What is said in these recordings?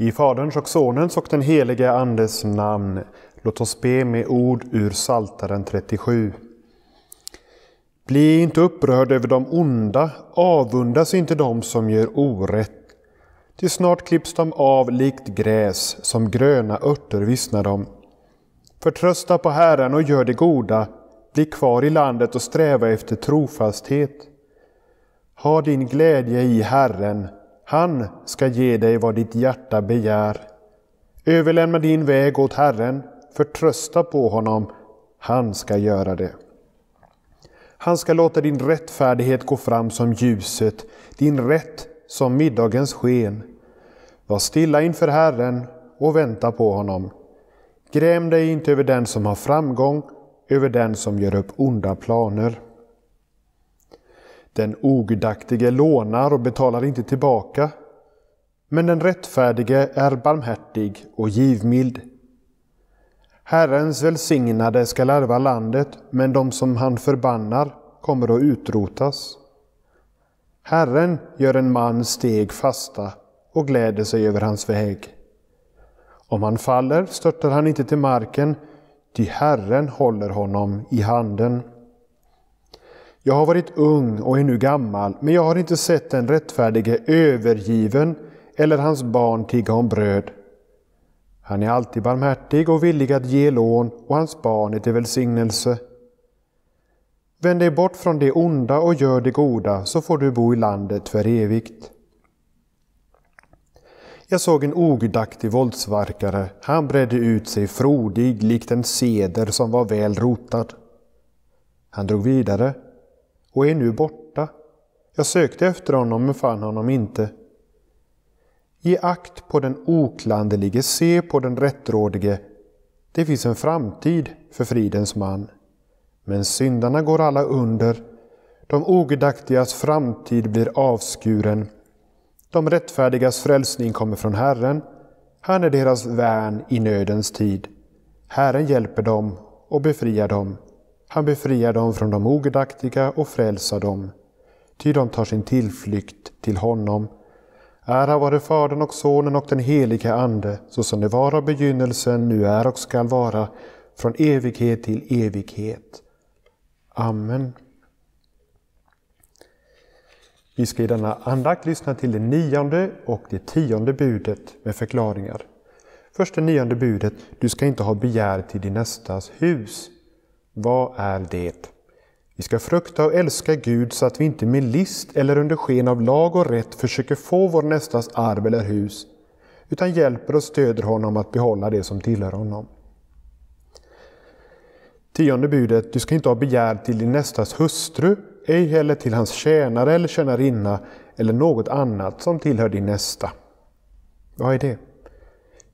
I Faderns och Sonens och den helige Andes namn. Låt oss be med ord ur Saltaren 37. Bli inte upprörd över de onda, avundas inte dem som gör orätt. Ty snart klipps de av likt gräs, som gröna örter vissnar de. Förtrösta på Herren och gör det goda, bli kvar i landet och sträva efter trofasthet. Ha din glädje i Herren, han ska ge dig vad ditt hjärta begär. Överlämna din väg åt Herren, förtrösta på honom, han ska göra det. Han ska låta din rättfärdighet gå fram som ljuset, din rätt som middagens sken. Var stilla inför Herren och vänta på honom. Gräm dig inte över den som har framgång, över den som gör upp onda planer. Den ogudaktige lånar och betalar inte tillbaka, men den rättfärdige är barmhärtig och givmild. Herrens välsignade skall ärva landet, men de som han förbannar kommer att utrotas. Herren gör en man steg fasta och gläder sig över hans väg. Om han faller störtar han inte till marken, ty Herren håller honom i handen. Jag har varit ung och är nu gammal, men jag har inte sett den rättfärdige övergiven eller hans barn tigga om bröd. Han är alltid barmhärtig och villig att ge lån och hans barn är till välsignelse. Vänd dig bort från det onda och gör det goda, så får du bo i landet för evigt. Jag såg en ogudaktig våldsverkare. Han bredde ut sig frodig likt en seder som var väl rotad. Han drog vidare och är nu borta. Jag sökte efter honom men fann honom inte. Ge akt på den oklanderlige, se på den rättrådige. Det finns en framtid för fridens man. Men syndarna går alla under. De ogudaktigas framtid blir avskuren. De rättfärdigas frälsning kommer från Herren. Han är deras värn i nödens tid. Herren hjälper dem och befriar dem. Han befriar dem från de ogudaktiga och frälsar dem. Ty de tar sin tillflykt till honom. Ära vare Fadern och Sonen och den helige Ande, så som det var av begynnelsen, nu är och skall vara, från evighet till evighet. Amen. Vi ska i denna andakt lyssna till det nionde och det tionde budet med förklaringar. Först det nionde budet, du ska inte ha begär till din nästas hus. Vad är det? Vi ska frukta och älska Gud så att vi inte med list eller under sken av lag och rätt försöker få vår nästas arv eller hus, utan hjälper och stöder honom att behålla det som tillhör honom. Tionde budet, du ska inte ha begär till din nästas hustru, ej heller till hans tjänare eller tjänarinna eller något annat som tillhör din nästa. Vad är det?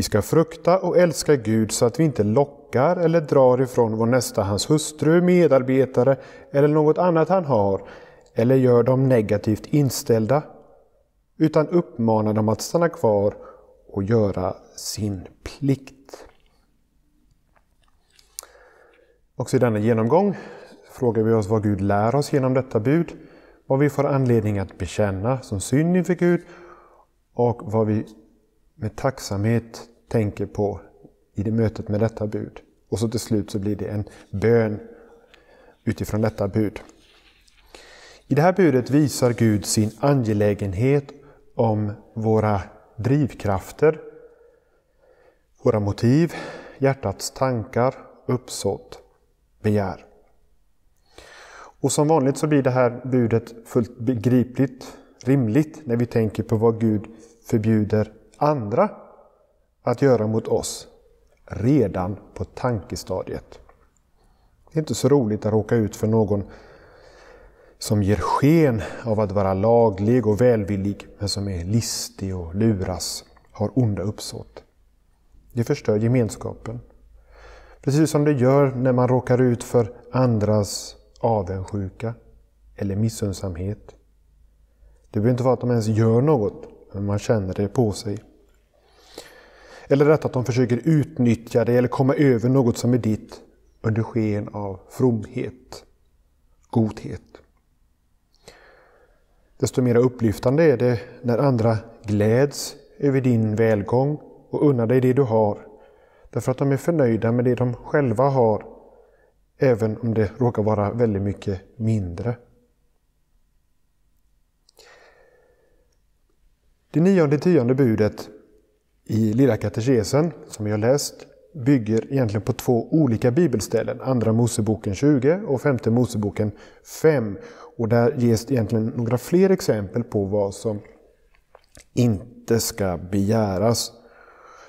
Vi ska frukta och älska Gud så att vi inte lockar eller drar ifrån vår nästa hans hustru, medarbetare eller något annat han har, eller gör dem negativt inställda, utan uppmanar dem att stanna kvar och göra sin plikt. Också i denna genomgång frågar vi oss vad Gud lär oss genom detta bud, vad vi får anledning att bekänna som synd inför Gud och vad vi med tacksamhet tänker på i det mötet med detta bud. Och så till slut så blir det en bön utifrån detta bud. I det här budet visar Gud sin angelägenhet om våra drivkrafter, våra motiv, hjärtats tankar, uppsåt, begär. Och som vanligt så blir det här budet fullt begripligt, rimligt, när vi tänker på vad Gud förbjuder andra att göra mot oss redan på tankestadiet. Det är inte så roligt att råka ut för någon som ger sken av att vara laglig och välvillig, men som är listig och luras, har onda uppsåt. Det förstör gemenskapen. Precis som det gör när man råkar ut för andras avundsjuka eller missundsamhet. Det behöver inte vara att de ens gör något, men man känner det på sig. Eller rätt att de försöker utnyttja dig eller komma över något som är ditt under sken av fromhet, godhet. Desto mer upplyftande är det när andra gläds över din välgång och unnar dig det du har. Därför att de är förnöjda med det de själva har, även om det råkar vara väldigt mycket mindre. Det nionde tionde budet i Lilla katekesen, som vi har läst, bygger egentligen på två olika bibelställen. Andra Moseboken 20 och femte Moseboken 5. Och där ges egentligen några fler exempel på vad som inte ska begäras.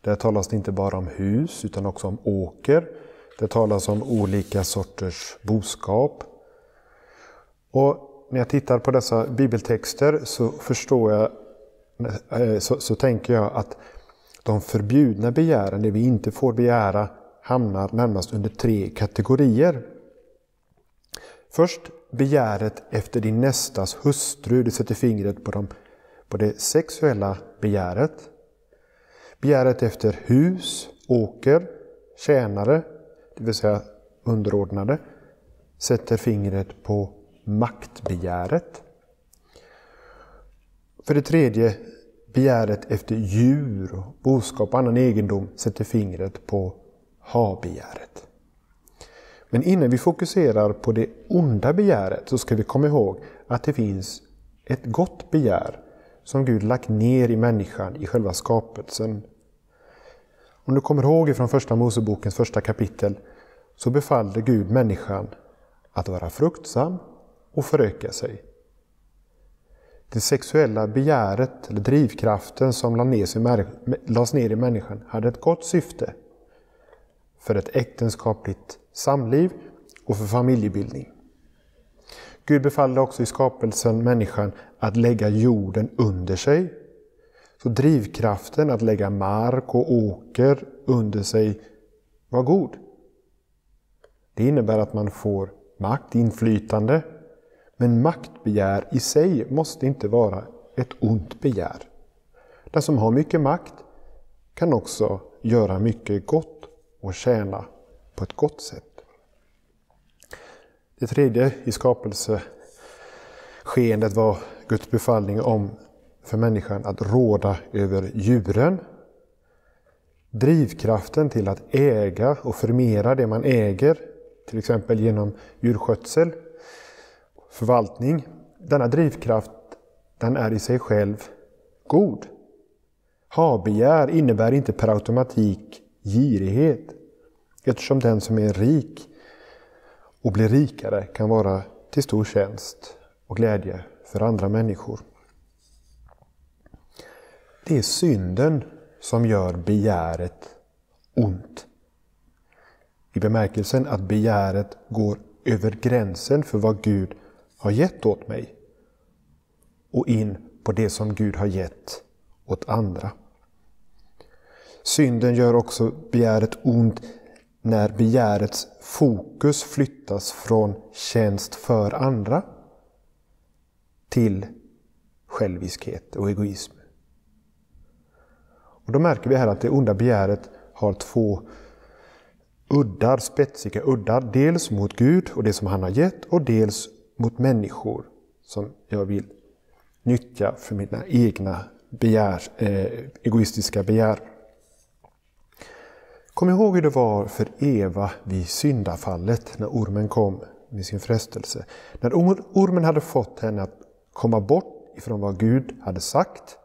Där talas det inte bara om hus utan också om åker. Det talas om olika sorters boskap. Och när jag tittar på dessa bibeltexter så förstår jag, eh, så, så tänker jag att de förbjudna begären, det vi inte får begära, hamnar närmast under tre kategorier. Först begäret efter din nästas hustru, det sätter fingret på, dem, på det sexuella begäret. Begäret efter hus, åker, tjänare, det vill säga underordnade, sätter fingret på maktbegäret. För det tredje begäret efter djur, boskap och annan egendom sätter fingret på ha-begäret. Men innan vi fokuserar på det onda begäret så ska vi komma ihåg att det finns ett gott begär som Gud lagt ner i människan i själva skapelsen. Om du kommer ihåg från Första Mosebokens första kapitel så befallde Gud människan att vara fruktsam och föröka sig. Det sexuella begäret, eller drivkraften som lades ner i människan, hade ett gott syfte för ett äktenskapligt samliv och för familjebildning. Gud befallde också i skapelsen människan att lägga jorden under sig. Så drivkraften att lägga mark och åker under sig var god. Det innebär att man får makt, inflytande, men maktbegär i sig måste inte vara ett ont begär. Den som har mycket makt kan också göra mycket gott och tjäna på ett gott sätt. Det tredje i skapelseskeendet var Guds befallning om för människan att råda över djuren. Drivkraften till att äga och förmera det man äger, till exempel genom djurskötsel, förvaltning. Denna drivkraft den är i sig själv god. Habegär innebär inte per automatik girighet eftersom den som är rik och blir rikare kan vara till stor tjänst och glädje för andra människor. Det är synden som gör begäret ont. I bemärkelsen att begäret går över gränsen för vad Gud har gett åt mig och in på det som Gud har gett åt andra. Synden gör också begäret ont när begärets fokus flyttas från tjänst för andra till själviskhet och egoism. Och Då märker vi här att det onda begäret har två uddar, spetsiga uddar. Dels mot Gud och det som han har gett och dels mot människor som jag vill nyttja för mina egna begär, eh, egoistiska begär. Kom ihåg hur det var för Eva vid syndafallet när ormen kom med sin frestelse. När ormen hade fått henne att komma bort ifrån vad Gud hade sagt,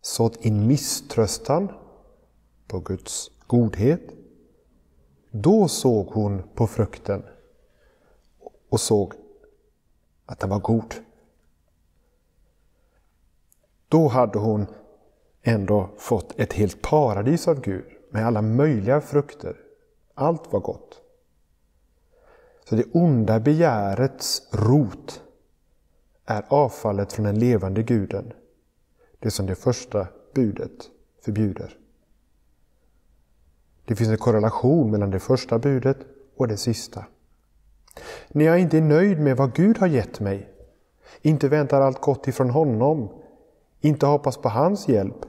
sått in misströstan på Guds godhet. Då såg hon på frukten och såg att den var god. Då hade hon ändå fått ett helt paradis av Gud med alla möjliga frukter. Allt var gott. Så det onda begärets rot är avfallet från den levande guden. Det som det första budet förbjuder. Det finns en korrelation mellan det första budet och det sista. När jag inte är nöjd med vad Gud har gett mig, inte väntar allt gott ifrån honom, inte hoppas på hans hjälp,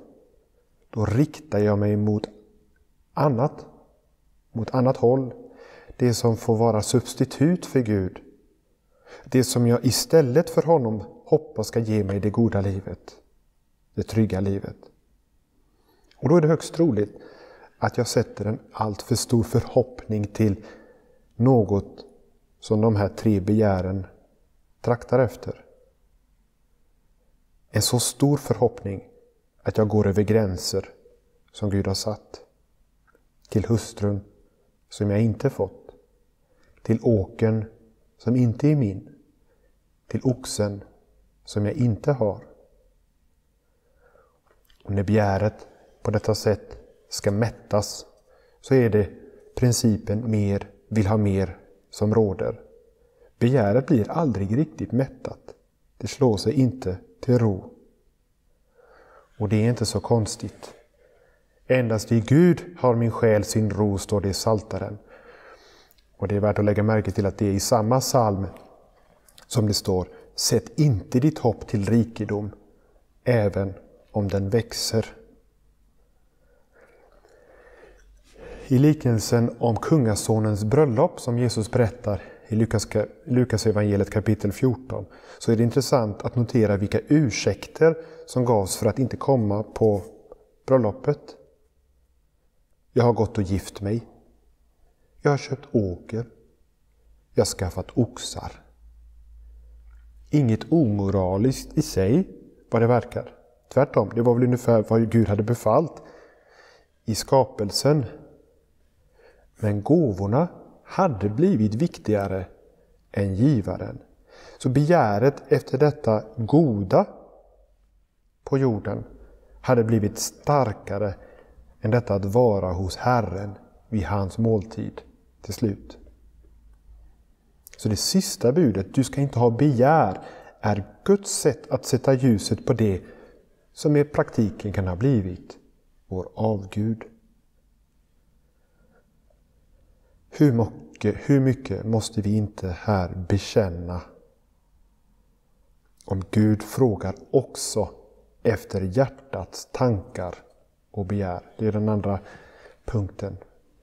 då riktar jag mig mot annat, mot annat håll. Det som får vara substitut för Gud. Det som jag istället för honom hoppas ska ge mig det goda livet, det trygga livet. Och då är det högst troligt att jag sätter en alltför stor förhoppning till något som de här tre begären traktar efter. En så stor förhoppning att jag går över gränser som Gud har satt. Till hustrun som jag inte fått. Till åken som inte är min. Till oxen som jag inte har. Och när begäret på detta sätt ska mättas så är det principen mer vill ha mer som råder. Begäret blir aldrig riktigt mättat. Det slår sig inte till ro. Och det är inte så konstigt. Endast i Gud har min själ sin ro, står det i Saltaren. Och det är värt att lägga märke till att det är i samma psalm som det står Sätt inte ditt hopp till rikedom, även om den växer. I liknelsen om kungasonens bröllop som Jesus berättar i Lukas, Lukas evangeliet kapitel 14 så är det intressant att notera vilka ursäkter som gavs för att inte komma på bröllopet. Jag har gått och gift mig. Jag har köpt åker. Jag har skaffat oxar. Inget omoraliskt i sig vad det verkar. Tvärtom, det var väl ungefär vad Gud hade befallt i skapelsen. Men gåvorna hade blivit viktigare än givaren. Så begäret efter detta goda på jorden hade blivit starkare än detta att vara hos Herren vid hans måltid till slut. Så det sista budet, du ska inte ha begär, är Guds sätt att sätta ljuset på det som i praktiken kan ha blivit vår avgud. Hur mycket, hur mycket måste vi inte här bekänna? Om Gud frågar också efter hjärtats tankar och begär. Det är den andra punkten.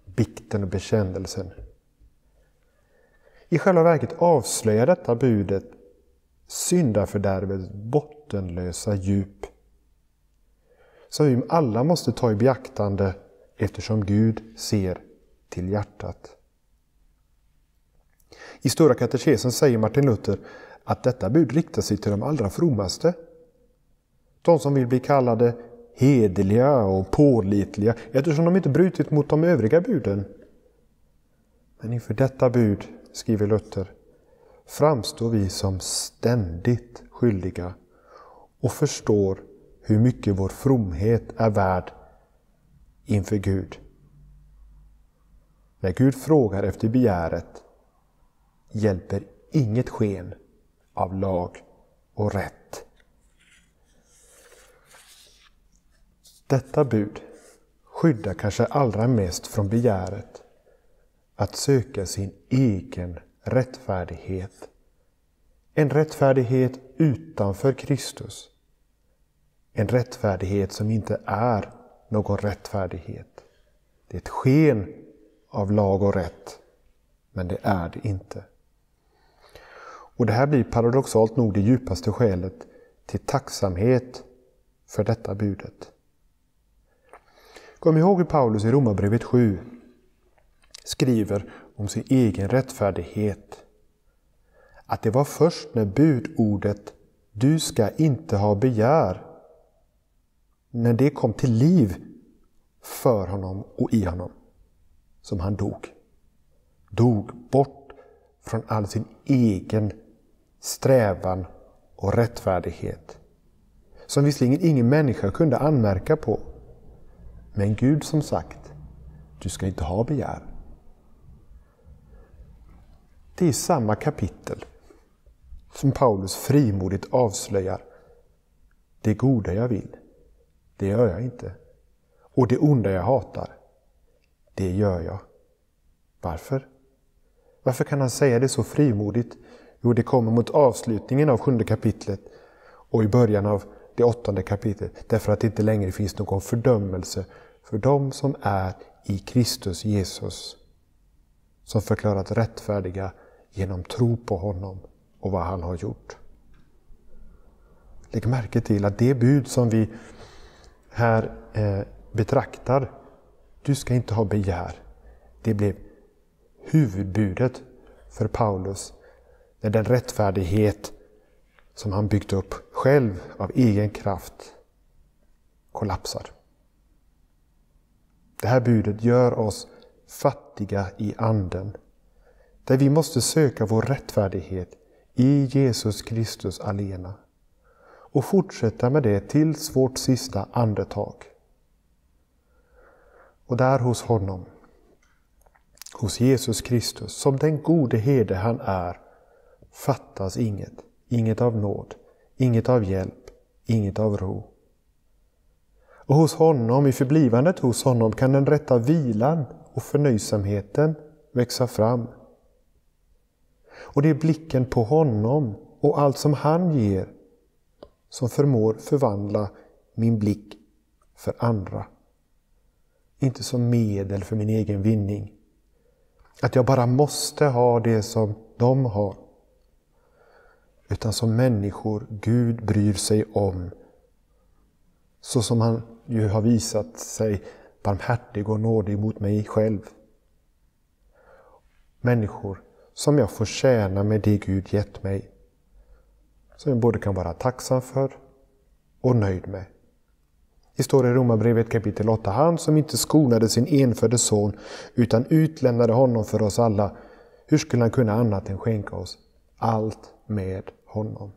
Bikten och bekännelsen. I själva verket avslöjar detta budet syndafördärvets bottenlösa djup. Som vi alla måste ta i beaktande eftersom Gud ser till hjärtat. I Stora katekesen säger Martin Luther att detta bud riktar sig till de allra frommaste. De som vill bli kallade hederliga och pålitliga eftersom de inte brutit mot de övriga buden. Men inför detta bud, skriver Luther, framstår vi som ständigt skyldiga och förstår hur mycket vår fromhet är värd inför Gud. När Gud frågar efter begäret hjälper inget sken av lag och rätt. Detta bud skyddar kanske allra mest från begäret att söka sin egen rättfärdighet. En rättfärdighet utanför Kristus. En rättfärdighet som inte är någon rättfärdighet. Det är ett sken av lag och rätt, men det är det inte. Och det här blir paradoxalt nog det djupaste skälet till tacksamhet för detta budet. Kom ihåg hur Paulus i Romarbrevet 7 skriver om sin egen rättfärdighet. Att det var först när budordet ”du ska inte ha begär” när det kom till liv för honom och i honom som han dog. Dog bort från all sin egen strävan och rättfärdighet. Som visserligen ingen människa kunde anmärka på. Men Gud som sagt, du ska inte ha begär. Det är samma kapitel som Paulus frimodigt avslöjar. Det goda jag vill, det gör jag inte. Och det onda jag hatar, det gör jag. Varför? Varför kan han säga det så frimodigt? Jo, det kommer mot avslutningen av sjunde kapitlet och i början av det åttonde kapitlet. Därför att det inte längre finns någon fördömelse för dem som är i Kristus Jesus. Som förklarat rättfärdiga genom tro på honom och vad han har gjort. Lägg märke till att det bud som vi här eh, betraktar. Du ska inte ha begär. Det blev huvudbudet för Paulus när den rättfärdighet som han byggt upp själv av egen kraft kollapsar. Det här budet gör oss fattiga i anden. Där vi måste söka vår rättfärdighet i Jesus Kristus alena. Och fortsätta med det tills vårt sista andetag. Och där hos honom, hos Jesus Kristus, som den gode herde han är, fattas inget. Inget av nåd, inget av hjälp, inget av ro. Och hos honom, i förblivandet hos honom, kan den rätta vilan och förnöjsamheten växa fram. Och det är blicken på honom och allt som han ger som förmår förvandla min blick för andra. Inte som medel för min egen vinning. Att jag bara måste ha det som de har. Utan som människor Gud bryr sig om. Så som han ju har visat sig barmhärtig och nådig mot mig själv. Människor som jag får tjäna med det Gud gett mig. Som jag både kan vara tacksam för och nöjd med. Det står i Romarbrevet kapitel 8. Han som inte skonade sin enfödde son utan utlämnade honom för oss alla. Hur skulle han kunna annat än skänka oss allt med honom?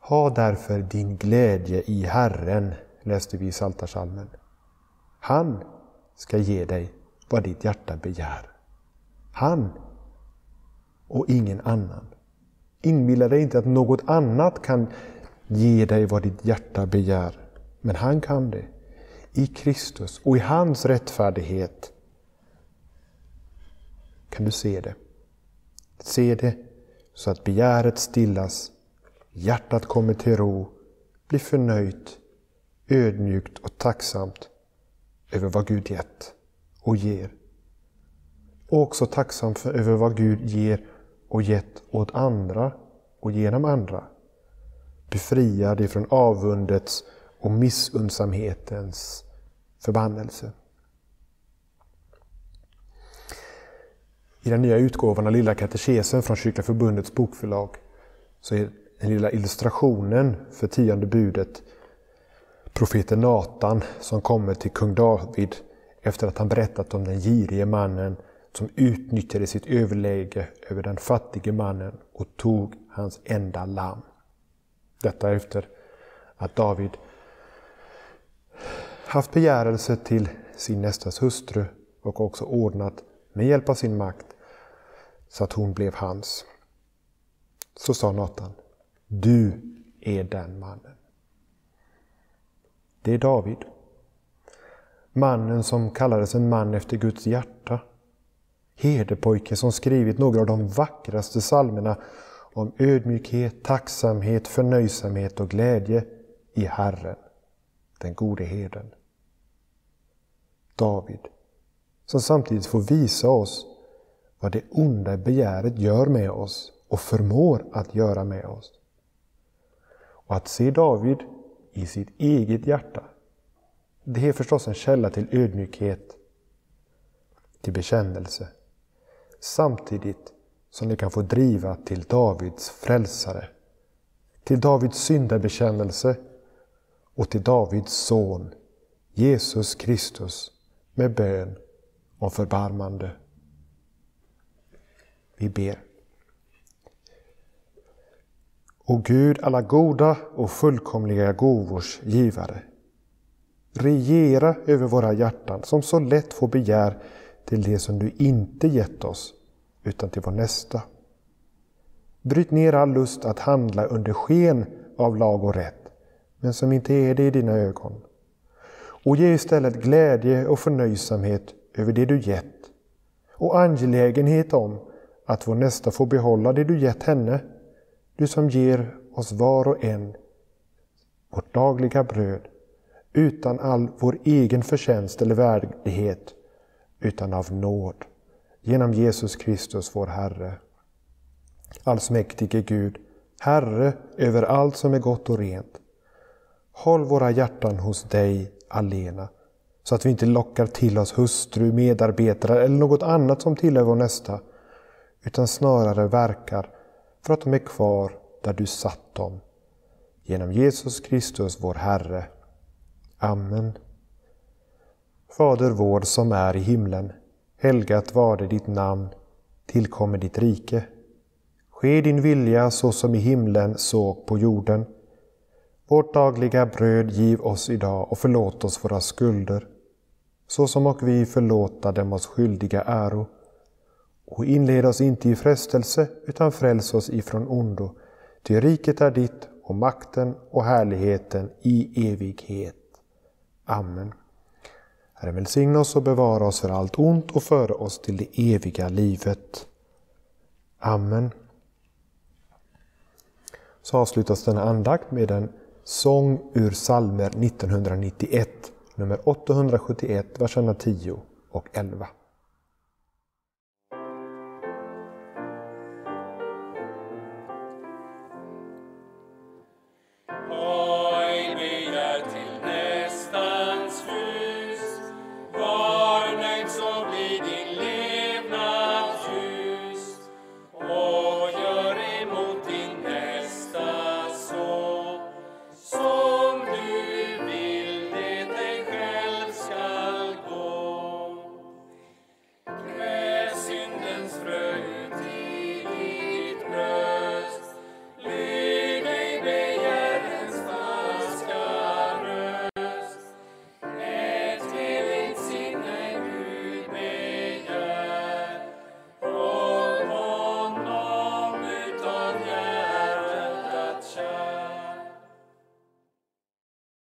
Ha därför din glädje i Herren, läste vi i Psaltarpsalmen. Han ska ge dig vad ditt hjärta begär. Han och ingen annan. Inbilla dig inte att något annat kan ge dig vad ditt hjärta begär. Men han kan det. I Kristus och i hans rättfärdighet kan du se det. Se det så att begäret stillas, hjärtat kommer till ro, blir förnöjt, ödmjukt och tacksamt över vad Gud gett och ger. Och också tacksam för, över vad Gud ger och gett åt andra och genom andra. Befriad ifrån avundets och missundsamhetens förbannelse. I den nya utgåvan av Lilla katekesen från Kyrkliga Förbundets bokförlag så är den lilla illustrationen för tionde budet profeten Natan som kommer till kung David efter att han berättat om den girige mannen som utnyttjade sitt överläge över den fattige mannen och tog hans enda lamm. Detta efter att David haft begärelse till sin nästas hustru och också ordnat med hjälp av sin makt så att hon blev hans. Så sa Natan, du är den mannen. Det är David. Mannen som kallades en man efter Guds hjärta. Herdepojke som skrivit några av de vackraste psalmerna om ödmjukhet, tacksamhet, förnöjsamhet och glädje i Herren, den gode herden. David, som samtidigt får visa oss vad det onda begäret gör med oss och förmår att göra med oss. Och att se David i sitt eget hjärta, det är förstås en källa till ödmjukhet, till bekännelse, samtidigt som ni kan få driva till Davids frälsare, till Davids syndabekännelse och till Davids son Jesus Kristus med bön om förbarmande. Vi ber. O Gud, alla goda och fullkomliga gåvors givare. Regera över våra hjärtan som så lätt får begär till det som du inte gett oss, utan till vår nästa. Bryt ner all lust att handla under sken av lag och rätt, men som inte är det i dina ögon. Och ge istället glädje och förnöjsamhet över det du gett och angelägenhet om att vår nästa får behålla det du gett henne, du som ger oss var och en vårt dagliga bröd, utan all vår egen förtjänst eller värdighet, utan av nåd, genom Jesus Kristus vår Herre. Allsmäktige Gud, Herre över allt som är gott och rent, Håll våra hjärtan hos dig alena, så att vi inte lockar till oss hustru, medarbetare eller något annat som tillhör vår nästa, utan snarare verkar för att de är kvar där du satt dem. Genom Jesus Kristus, vår Herre. Amen. Fader vår som är i himlen. Helgat varde ditt namn. Tillkommer ditt rike. Ske din vilja så som i himlen så på jorden. Vårt dagliga bröd giv oss idag och förlåt oss våra skulder, så som och vi förlåta dem oss skyldiga äro. Och inled oss inte i frestelse, utan fräls oss ifrån ondo. Ty riket är ditt och makten och härligheten i evighet. Amen. Herre välsigna oss och bevara oss för allt ont och föra oss till det eviga livet. Amen. Så avslutas denna andakt med en sång ur psalmer 1991, nummer 871, verserna 10 och 11.